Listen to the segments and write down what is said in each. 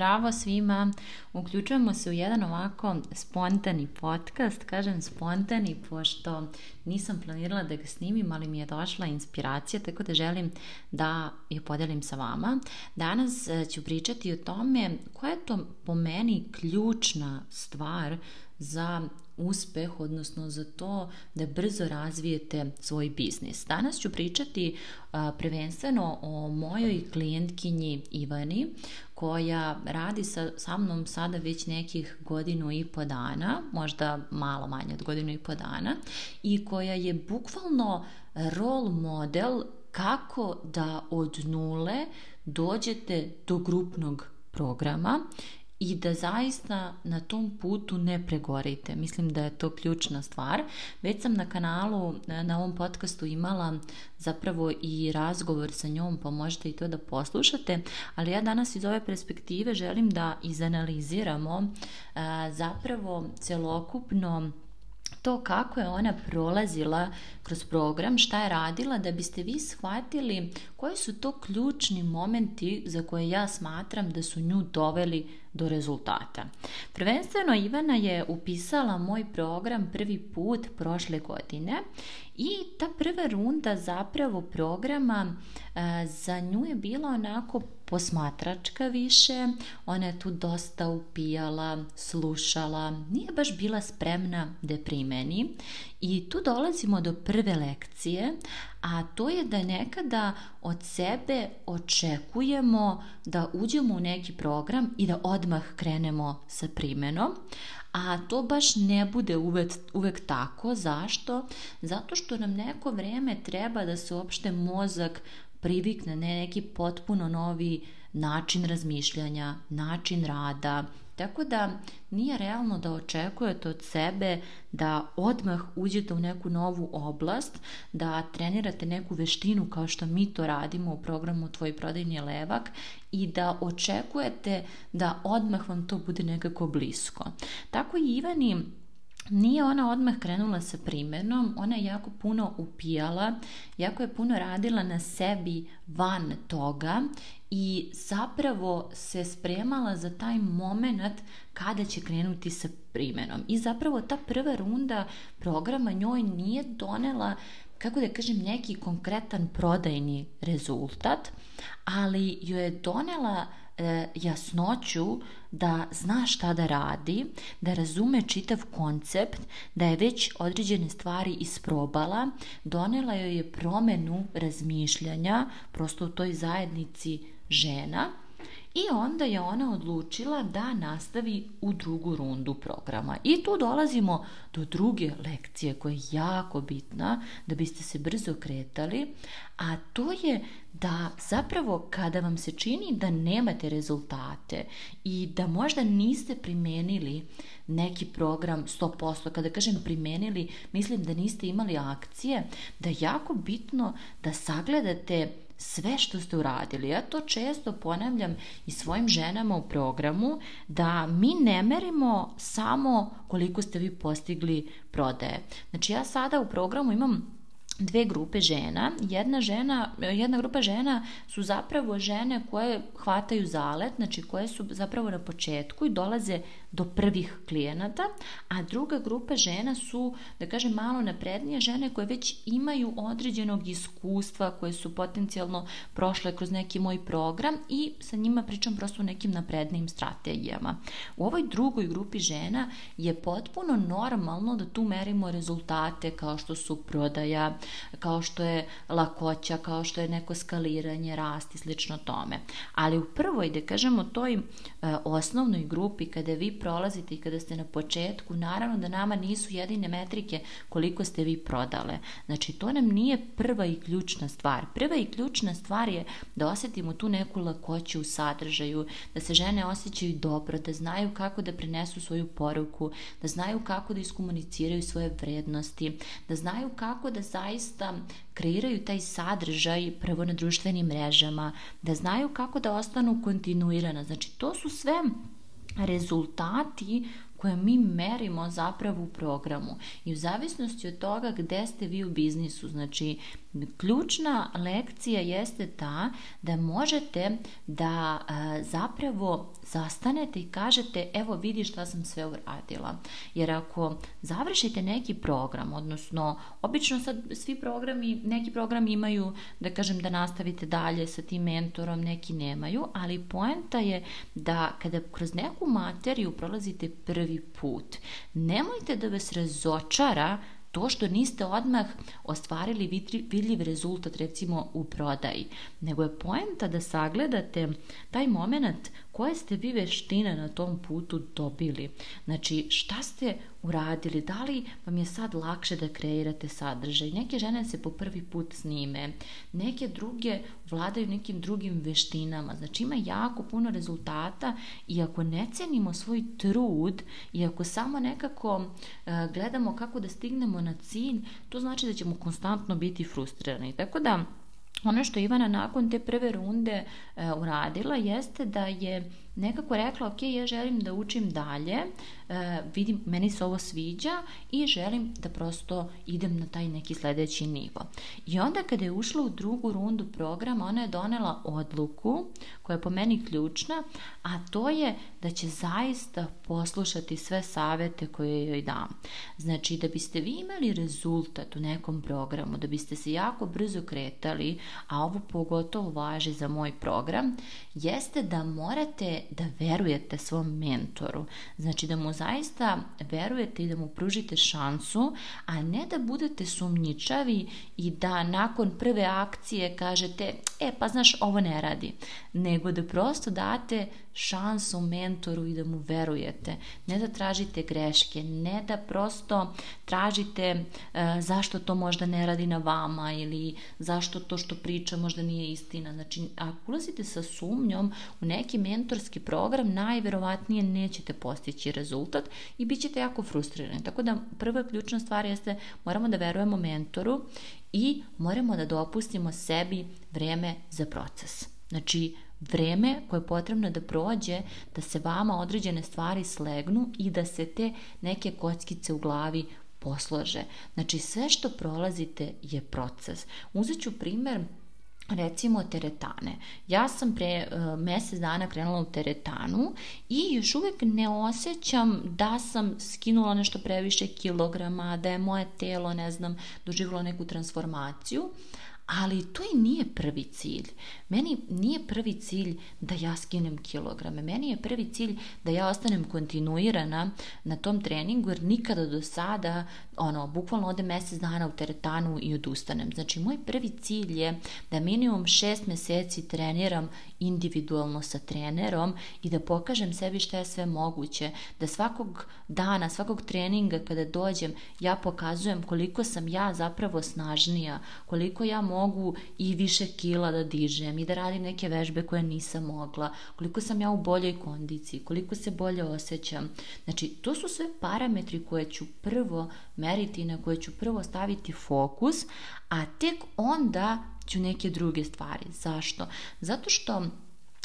Zdravo svima, uključujemo se u jedan ovako spontani podcast, kažem spontani pošto nisam planirala da ga snimim, ali mi je došla inspiracija, tako da želim da je podelim sa vama. Danas e, ću pričati o tome koja je to po meni ključna stvar za uspeh, odnosno za to da brzo razvijete svoj biznis. Danas ću pričati prvenstveno o mojoj klijentkinji Ivani koja radi sa, sa mnom sada već nekih godinu i po dana, možda malo manje od godinu i po dana i koja je bukvalno rol model kako da od nule dođete do grupnog programa i da zaista na tom putu ne pregorite. Mislim da je to ključna stvar. Već sam na kanalu, e, na ovom podcastu imala zapravo i razgovor sa njom, pa možete i to da poslušate, ali ja danas iz ove perspektive želim da izanaliziramo e, zapravo celokupno to kako je ona prolazila kroz program, šta je radila, da biste vi shvatili koji su to ključni momenti za koje ja smatram da su nju doveli do rezultata. Prvenstveno Ivana je upisala moj program prvi put prošle godine i ta prva runda zapravo programa e, za nju je bila onako posmatračka više, ona je tu dosta upijala, slušala, nije baš bila spremna da primeni i tu dolazimo do prve lekcije, a to je da nekada od sebe očekujemo da uđemo u neki program i da odmah krenemo sa primjenom, a to baš ne bude uvek, uvek tako. Zašto? Zato što nam neko vrijeme treba da se uopšte mozak privikne na neki potpuno novi način razmišljanja, način rada, tako da nije realno da očekujete od sebe da odmah uđete u neku novu oblast, da trenirate neku veštinu kao što mi to radimo u programu Tvoj prodajni levak i da očekujete da odmah vam to bude nekako blisko. Tako i Ivani nije ona odmah krenula sa primjenom, ona je jako puno upijala, jako je puno radila na sebi van toga i zapravo se spremala za taj moment kada će krenuti sa primjenom. I zapravo ta prva runda programa njoj nije donela kako da kažem, neki konkretan prodajni rezultat, ali joj je donela E, jasnoću da zna šta da radi, da razume čitav koncept, da je već određene stvari isprobala, donela joj je promenu razmišljanja prosto u toj zajednici žena – i onda je ona odlučila da nastavi u drugu rundu programa. I tu dolazimo do druge lekcije koja je jako bitna da biste se brzo kretali, a to je da zapravo kada vam se čini da nemate rezultate i da možda niste primenili neki program 100%, kada kažem primenili, mislim da niste imali akcije, da je jako bitno da sagledate sve što ste uradili. Ja to često ponavljam i svojim ženama u programu da mi ne merimo samo koliko ste vi postigli prodaje. Znači ja sada u programu imam dve grupe žena. Jedna, žena, jedna grupa žena su zapravo žene koje hvataju zalet, znači koje su zapravo na početku i dolaze do prvih klijenata, a druga grupa žena su, da kažem, malo naprednije žene koje već imaju određenog iskustva, koje su potencijalno prošle kroz neki moj program i sa njima pričam prosto o nekim naprednijim strategijama. U ovoj drugoj grupi žena je potpuno normalno da tu merimo rezultate kao što su prodaja, kao što je lakoća, kao što je neko skaliranje, rast i slično tome. Ali u prvoj, da kažemo, toj e, osnovnoj grupi kada vi prolazite i kada ste na početku, naravno da nama nisu jedine metrike koliko ste vi prodale. Znači, to nam nije prva i ključna stvar. Prva i ključna stvar je da osjetimo tu neku lakoću u sadržaju, da se žene osjećaju dobro, da znaju kako da prenesu svoju poruku, da znaju kako da iskomuniciraju svoje vrednosti, da znaju kako da zajedno zaista kreiraju taj sadržaj prvo na društvenim mrežama, da znaju kako da ostanu kontinuirana. Znači, to su sve rezultati koje mi merimo zapravo u programu i u zavisnosti od toga gde ste vi u biznisu, znači Ključna lekcija jeste ta da možete da e, zapravo zastanete i kažete evo vidi šta sam sve uradila. Jer ako završite neki program, odnosno obično sad svi programi, neki programi imaju da kažem da nastavite dalje sa tim mentorom, neki nemaju, ali poenta je da kada kroz neku materiju prolazite prvi put, nemojte da vas razočara to što niste odmah ostvarili vidljiv rezultat recimo u prodaji, nego je poenta da sagledate taj moment koje ste vi veštine na tom putu dobili? Znači, šta ste uradili? Da li vam je sad lakše da kreirate sadržaj? Neke žene se po prvi put snime, neke druge vladaju nekim drugim veštinama. Znači, ima jako puno rezultata i ako ne cenimo svoj trud i ako samo nekako e, gledamo kako da stignemo na cilj, to znači da ćemo konstantno biti frustrirani. Tako da, ono što Ivana nakon te prve runde e, uradila jeste da je nekako rekla, ok, ja želim da učim dalje, e, vidim, meni se ovo sviđa i želim da prosto idem na taj neki sljedeći nivo. I onda kada je ušla u drugu rundu programa, ona je donela odluku koja je po meni ključna, a to je da će zaista poslušati sve savete koje joj dam. Znači, da biste vi imali rezultat u nekom programu, da biste se jako brzo kretali, a ovo pogotovo važi za moj program, jeste da morate da verujete svom mentoru. Znači da mu zaista verujete i da mu pružite šansu, a ne da budete sumnjičavi i da nakon prve akcije kažete e pa znaš ovo ne radi, nego da prosto date šansu mentoru i da mu verujete. Ne da tražite greške, ne da prosto tražite e, zašto to možda ne radi na vama ili zašto to što priča možda nije istina. Znači, ako ulazite sa sumnjom u neki mentorski program, najverovatnije nećete postići rezultat i bit ćete jako frustrirani. Tako da prva ključna stvar jeste moramo da verujemo mentoru i moramo da dopustimo sebi vreme za proces. Znači, vreme koje je potrebno da prođe da se vama određene stvari slegnu i da se te neke kockice u glavi poslože. Znači sve što prolazite je proces. Uzet ću primjer recimo teretane. Ja sam pre e, mjesec dana krenula u teretanu i još uvijek ne osjećam da sam skinula nešto previše kilograma, da je moje telo, ne znam, doživjelo neku transformaciju, ali to i nije prvi cilj. Meni nije prvi cilj da ja skinem kilograme. Meni je prvi cilj da ja ostanem kontinuirana na tom treningu jer nikada do sada, ono, bukvalno ode mjesec dana u teretanu i odustanem. Znači, moj prvi cilj je da minimum šest mjeseci treniram individualno sa trenerom i da pokažem sebi što je sve moguće. Da svakog dana, svakog treninga kada dođem, ja pokazujem koliko sam ja zapravo snažnija, koliko ja mogu mogu i više kila da dižem i da radim neke vežbe koje nisam mogla, koliko sam ja u boljoj kondiciji, koliko se bolje osjećam. Znači, to su sve parametri koje ću prvo meriti, na koje ću prvo staviti fokus, a tek onda ću neke druge stvari. Zašto? Zato što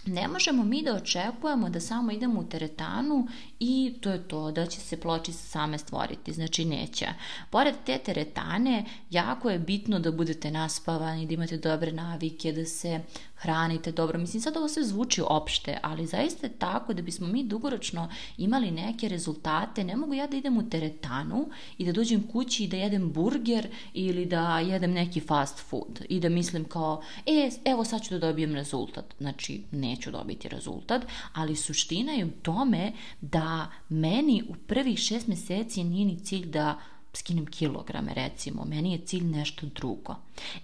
ne možemo mi da očekujemo da samo idemo u teretanu i to je to, da će se ploči same stvoriti, znači neće. Pored te teretane, jako je bitno da budete naspavani, da imate dobre navike, da se hranite dobro. Mislim, sad ovo sve zvuči opšte, ali zaista je tako da bismo mi dugoročno imali neke rezultate. Ne mogu ja da idem u teretanu i da dođem kući i da jedem burger ili da jedem neki fast food i da mislim kao, e, evo sad ću da dobijem rezultat. Znači, neću dobiti rezultat, ali suština je u tome da meni u prvih šest meseci nije ni cilj da skinem kilograme recimo, meni je cilj nešto drugo.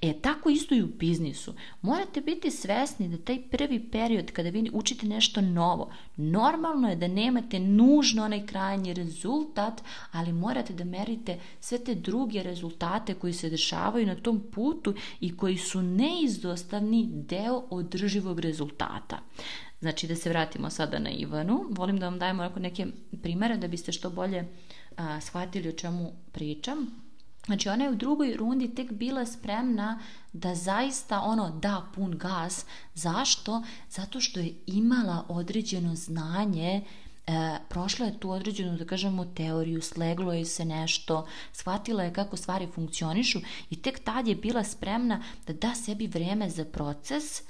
E tako isto i u biznisu. Morate biti svesni da taj prvi period kada vi učite nešto novo, Normalno je da nemate nužno onaj krajnji rezultat, ali morate da merite sve te druge rezultate koji se dešavaju na tom putu i koji su neizostavni deo održivog rezultata. Znači da se vratimo sada na Ivanu. Volim da vam dajemo neke primere da biste što bolje shvatili o čemu pričam. Znači ona je u drugoj rundi tek bila spremna da zaista ono da pun gas. Zašto? Zato što je imala određeno znanje e, prošla je tu određenu, da kažemo, teoriju, sleglo je se nešto, shvatila je kako stvari funkcionišu i tek tad je bila spremna da da sebi vreme za proces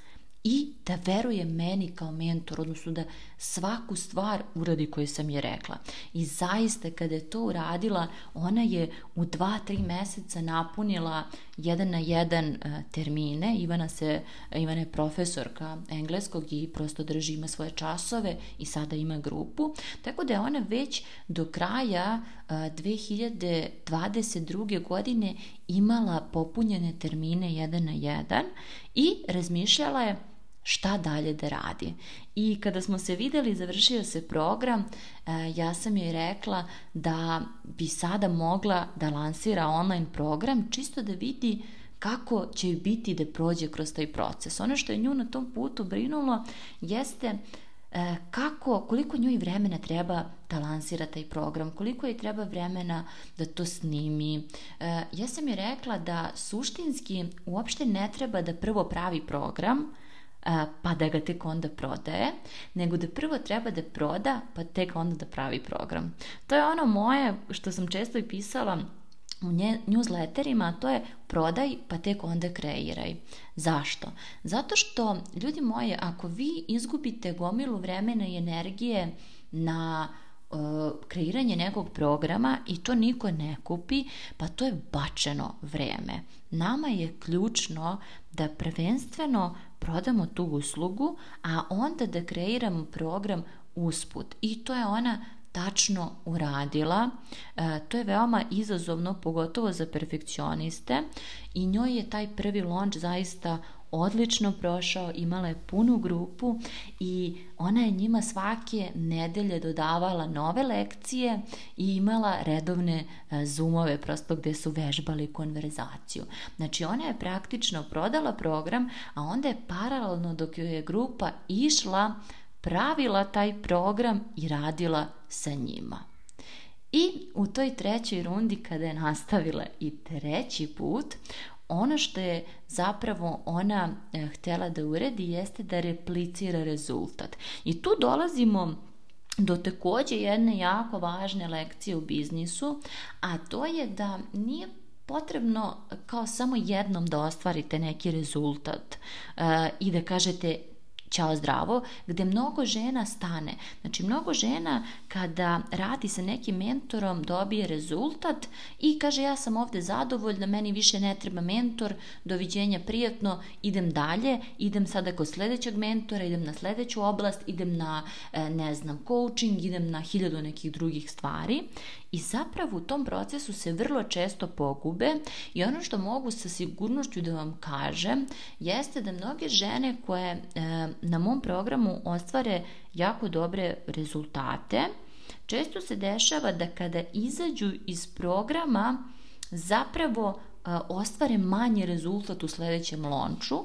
i da veruje meni kao mentor, odnosno da svaku stvar uradi koju sam je rekla. I zaista kada je to uradila, ona je u dva, tri meseca napunila jedan na jedan e, termine. Ivana, se, Ivana je profesorka engleskog i prosto drži ima svoje časove i sada ima grupu. Tako da je ona već do kraja 2022. E, godine imala popunjene termine jedan na jedan i razmišljala je šta dalje da radi. I kada smo se videli, završio se program, e, ja sam joj rekla da bi sada mogla da lansira online program čisto da vidi kako će biti da prođe kroz taj proces. Ono što je nju na tom putu brinulo jeste e, kako, koliko njoj vremena treba da lansira taj program, koliko joj treba vremena da to snimi. E, ja sam joj rekla da suštinski uopšte ne treba da prvo pravi program, pa da ga tek onda prodaje, nego da prvo treba da proda, pa tek onda da pravi program. To je ono moje što sam često i pisala u newsletterima, a to je prodaj pa tek onda kreiraj. Zašto? Zato što, ljudi moji, ako vi izgubite gomilu vremena i energije na e, kreiranje nekog programa i to niko ne kupi, pa to je bačeno vreme. Nama je ključno da prvenstveno prodamo tu uslugu, a onda da kreiramo program usput. I to je ona tačno uradila. E, to je veoma izazovno, pogotovo za perfekcioniste i njoj je taj prvi launch zaista odlično prošao, imala je punu grupu i ona je njima svake nedelje dodavala nove lekcije i imala redovne e, zoomove prosto gdje su vežbali konverzaciju. Znači ona je praktično prodala program, a onda je paralelno dok joj je grupa išla pravila taj program i radila sa njima. I u toj trećoj rundi kada je nastavila i treći put, ono što je zapravo ona e, htjela da uredi jeste da replicira rezultat. I tu dolazimo do također jedne jako važne lekcije u biznisu, a to je da nije potrebno kao samo jednom da ostvarite neki rezultat e, i da kažete Ćao zdravo, gdje mnogo žena stane. Znači, mnogo žena kada radi sa nekim mentorom dobije rezultat i kaže ja sam ovdje zadovoljna, meni više ne treba mentor, doviđenja prijatno, idem dalje, idem sada kod sljedećeg mentora, idem na sljedeću oblast, idem na, e, ne znam, coaching, idem na hiljadu nekih drugih stvari i zapravo u tom procesu se vrlo često pogube i ono što mogu sa sigurnošću da vam kažem jeste da mnoge žene koje e, na mom programu ostvare jako dobre rezultate, često se dešava da kada izađu iz programa zapravo e, ostvare manji rezultat u sljedećem lonču,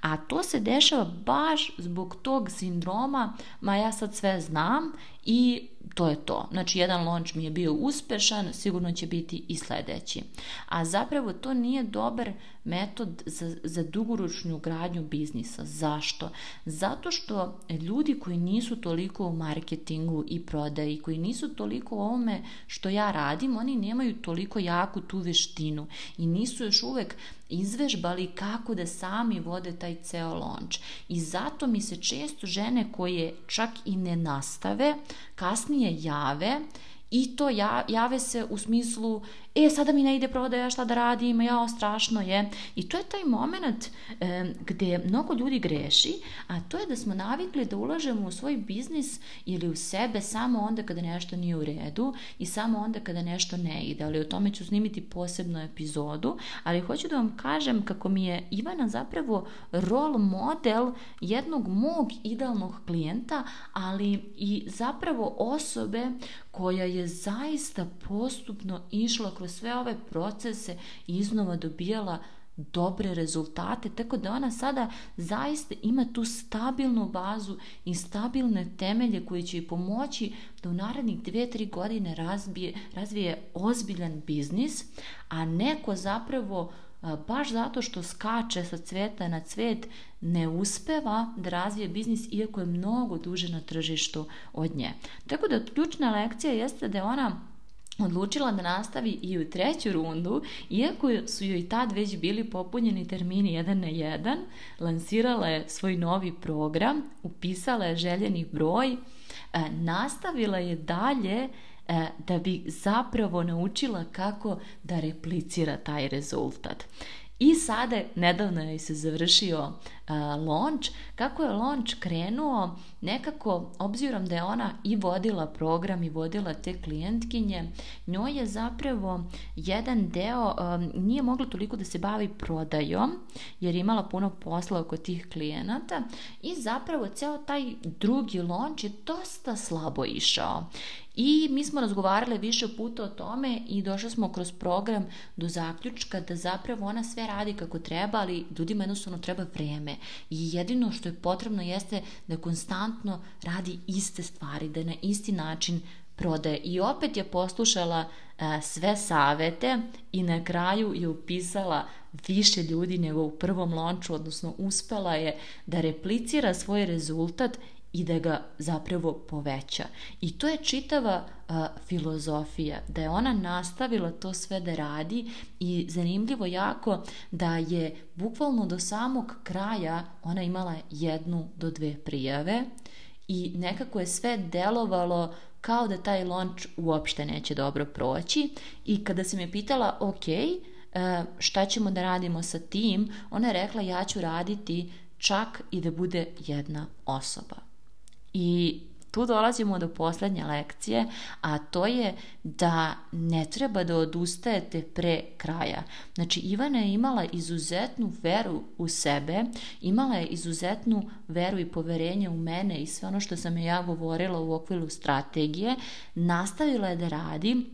a to se dešava baš zbog tog sindroma, ma ja sad sve znam i to je to. Znači, jedan launch mi je bio uspešan, sigurno će biti i sljedeći. A zapravo to nije dobar metod za, za gradnju biznisa. Zašto? Zato što ljudi koji nisu toliko u marketingu i prodaji, koji nisu toliko u ovome što ja radim, oni nemaju toliko jaku tu veštinu i nisu još uvek izvežbali kako da sami vode taj ceo lonč. I zato mi se često žene koje čak i ne nastave, kasnije jave i to ja, jave se u smislu e, sada mi ne ide prodaja, šta da radim, jao, strašno je. I to je taj moment e, gdje mnogo ljudi greši, a to je da smo navikli da ulažemo u svoj biznis ili u sebe samo onda kada nešto nije u redu i samo onda kada nešto ne ide. Ali o tome ću snimiti posebnu epizodu, ali hoću da vam kažem kako mi je Ivana zapravo rol model jednog mog idealnog klijenta, ali i zapravo osobe koja je zaista postupno išla kroz sve ove procese i iznova dobijala dobre rezultate, tako da ona sada zaista ima tu stabilnu bazu i stabilne temelje koji će joj pomoći da u narednih dvije, tri godine razvije ozbiljan biznis, a neko zapravo E, baš zato što skače sa cvjeta na cvijet ne uspeva da razvije biznis iako je mnogo duže na tržištu od nje. Tako da ključna lekcija jeste da je ona odlučila da nastavi i u treću rundu, iako su joj tad već bili popunjeni termini jedan na jedan, lansirala je svoj novi program, upisala je željeni broj, e, nastavila je dalje E, da bi zapravo naučila kako da replicira taj rezultat. I sada, nedavno je se završio e, launch, kako je launch krenuo, nekako, obzirom da je ona i vodila program i vodila te klijentkinje, njoj je zapravo jedan deo, e, nije mogla toliko da se bavi prodajom, jer imala puno posla oko tih klijenata i zapravo ceo taj drugi launch je dosta slabo išao. I mi smo razgovarali više puta o tome i došli smo kroz program do zaključka da zapravo ona sve radi kako treba, ali ljudima jednostavno treba vrijeme I jedino što je potrebno jeste da konstantno radi iste stvari, da na isti način prodaje. I opet je poslušala e, sve savete i na kraju je upisala više ljudi nego u prvom lonču, odnosno uspela je da replicira svoj rezultat i da ga zapravo poveća. I to je čitava filozofija, da je ona nastavila to sve da radi i zanimljivo jako da je bukvalno do samog kraja ona imala jednu do dve prijave i nekako je sve delovalo kao da taj lonč uopšte neće dobro proći i kada se je pitala ok, e, šta ćemo da radimo sa tim, ona je rekla ja ću raditi čak i da bude jedna osoba. I tu dolazimo do posljednje lekcije, a to je da ne treba da odustajete pre kraja. Znači, Ivana je imala izuzetnu veru u sebe, imala je izuzetnu veru i poverenje u mene i sve ono što sam ja govorila u okviru strategije, nastavila je da radi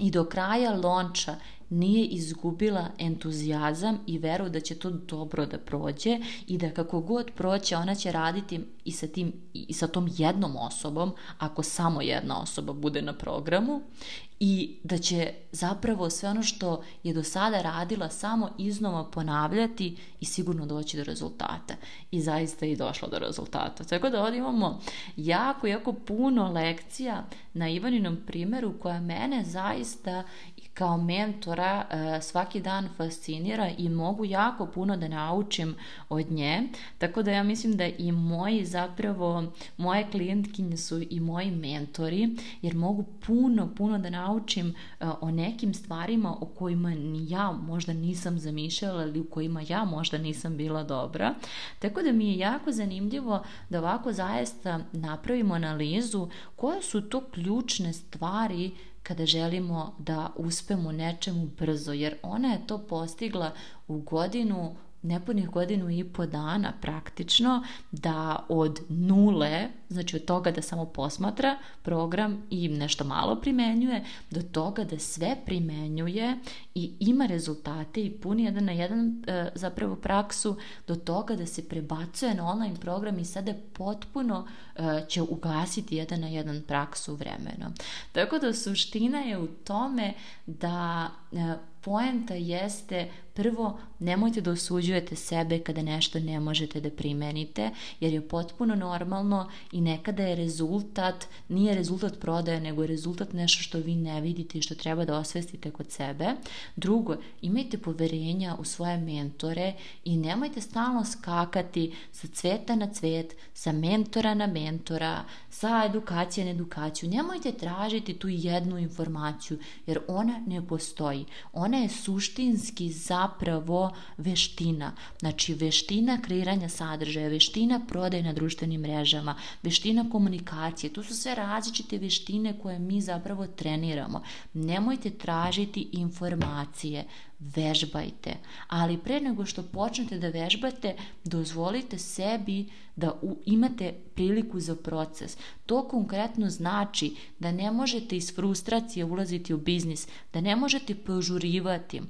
i do kraja lonča nije izgubila entuzijazam i veru da će to dobro da prođe i da kako god proće ona će raditi i sa, tim, i sa tom jednom osobom, ako samo jedna osoba bude na programu i da će zapravo sve ono što je do sada radila samo iznova ponavljati i sigurno doći do rezultata. I zaista je i došla do rezultata. Tako da ovdje imamo jako, jako puno lekcija na Ivaninom primjeru koja mene zaista kao mentora e, svaki dan fascinira i mogu jako puno da naučim od nje, tako da ja mislim da i moji zapravo, moje klijentkinje su i moji mentori, jer mogu puno, puno da naučim e, o nekim stvarima o kojima ni ja možda nisam zamišljala ili u kojima ja možda nisam bila dobra. Tako da mi je jako zanimljivo da ovako zaista napravimo analizu koje su to ključne stvari kada želimo da uspemo nečemu brzo, jer ona je to postigla u godinu nepunih godinu i po dana praktično da od nule, znači od toga da samo posmatra program i nešto malo primenjuje, do toga da sve primenjuje i ima rezultate i puni jedan na jedan e, zapravo praksu, do toga da se prebacuje na online program i sada potpuno e, će ugasiti jedan na jedan praksu vremeno. Tako da suština je u tome da E, poenta jeste prvo nemojte da osuđujete sebe kada nešto ne možete da primenite jer je potpuno normalno i nekada je rezultat nije rezultat prodaje nego je rezultat nešto što vi ne vidite i što treba da osvestite kod sebe drugo, imajte poverenja u svoje mentore i nemojte stalno skakati sa cveta na cvet sa mentora na mentora sa edukacije na edukaciju nemojte tražiti tu jednu informaciju jer ona ne postoji ona je suštinski zapravo veština. Znači veština kreiranja sadržaja, veština prodaje na društvenim mrežama, veština komunikacije. tu su sve različite veštine koje mi zapravo treniramo. Nemojte tražiti informacije, vežbajte. Ali pre nego što počnete da vežbate, dozvolite sebi da imate priliku za proces. To konkretno znači da ne možete iz frustracije ulaziti u biznis, da ne možete požurivati,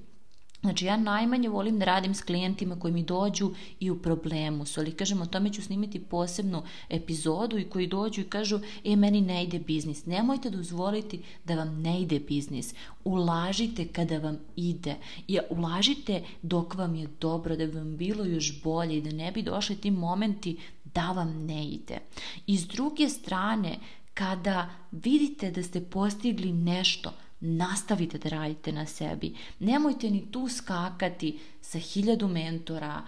Znači ja najmanje volim da radim s klijentima koji mi dođu i u problemu su, ali kažem o tome ću snimiti posebnu epizodu i koji dođu i kažu e meni ne ide biznis. Nemojte dozvoliti da vam ne ide biznis. Ulažite kada vam ide. Ja, ulažite dok vam je dobro, da bi vam bilo još bolje i da ne bi došli ti momenti da vam ne ide. I s druge strane, kada vidite da ste postigli nešto, nastavite da radite na sebi. Nemojte ni tu skakati sa hiljadu mentora,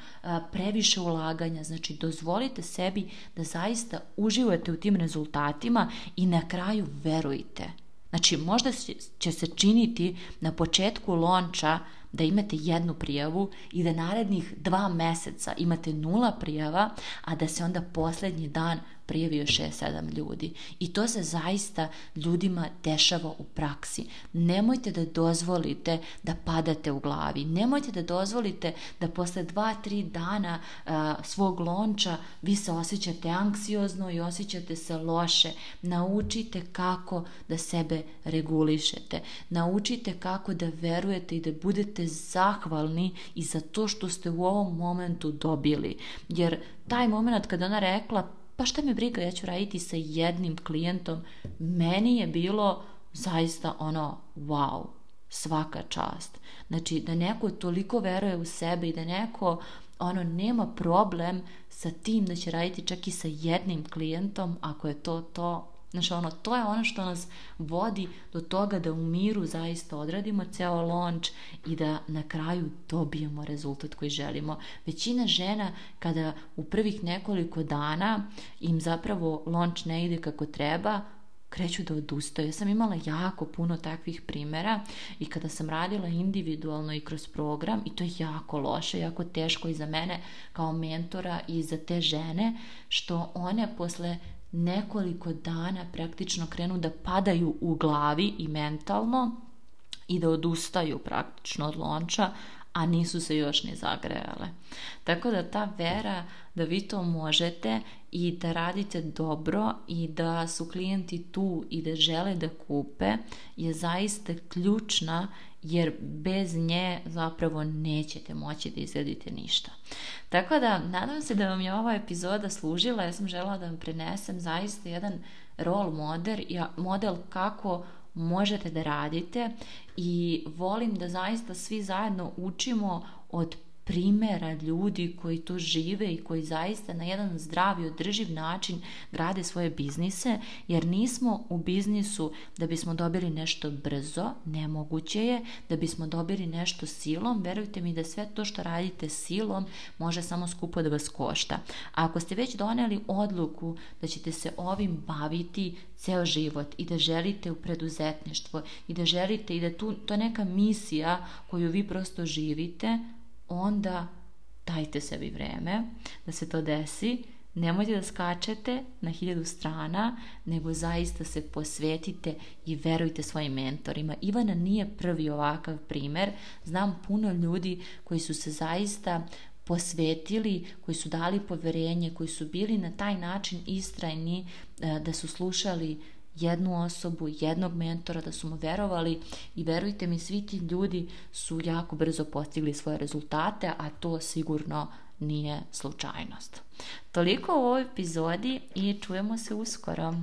previše ulaganja, znači dozvolite sebi da zaista uživate u tim rezultatima i na kraju verujte. Znači možda će se činiti na početku lonča da imate jednu prijavu i da narednih dva meseca imate nula prijava, a da se onda posljednji dan prijavio 6-7 ljudi. I to se zaista ljudima dešava u praksi. Nemojte da dozvolite da padate u glavi. Nemojte da dozvolite da posle dva-tri dana svog lonča vi se osjećate anksiozno i osjećate se loše. Naučite kako da sebe regulišete. Naučite kako da verujete i da budete zahvalni i za to što ste u ovom momentu dobili. Jer taj moment kada ona rekla pa šta me briga, ja ću raditi sa jednim klijentom. Meni je bilo zaista ono, wow, svaka čast. Znači, da neko toliko veruje u sebe i da neko ono nema problem sa tim da će raditi čak i sa jednim klijentom, ako je to to, Znaš, ono, to je ono što nas vodi do toga da u miru zaista odradimo ceo launch i da na kraju dobijemo rezultat koji želimo. Većina žena kada u prvih nekoliko dana im zapravo launch ne ide kako treba, kreću da odustaju. Ja sam imala jako puno takvih primjera i kada sam radila individualno i kroz program i to je jako loše, jako teško i za mene kao mentora i za te žene što one posle nekoliko dana praktično krenu da padaju u glavi i mentalno i da odustaju praktično od lonča, a nisu se još ni zagrejale. Tako da ta vera da vi to možete i da radite dobro i da su klijenti tu i da žele da kupe je zaista ključna jer bez nje zapravo nećete moći da izradite ništa. Tako da, nadam se da vam je ova epizoda služila, ja sam žela da vam prenesem zaista jedan rol model, model kako možete da radite i volim da zaista svi zajedno učimo od primjera ljudi koji to žive i koji zaista na jedan zdravi, održiv način grade svoje biznise, jer nismo u biznisu da bismo dobili nešto brzo, nemoguće je, da bismo dobili nešto silom, verujte mi da sve to što radite silom može samo skupo da vas košta. A ako ste već doneli odluku da ćete se ovim baviti ceo život i da želite u preduzetništvo i da želite i da tu, to neka misija koju vi prosto živite, onda dajte sebi vreme da se to desi. Nemojte da skačete na hiljadu strana, nego zaista se posvetite i verujte svojim mentorima. Ivana nije prvi ovakav primer. Znam puno ljudi koji su se zaista posvetili, koji su dali poverenje, koji su bili na taj način istrajni eh, da su slušali jednu osobu, jednog mentora, da su mu verovali i verujte mi, svi ti ljudi su jako brzo postigli svoje rezultate, a to sigurno nije slučajnost. Toliko u ovoj epizodi i čujemo se uskoro.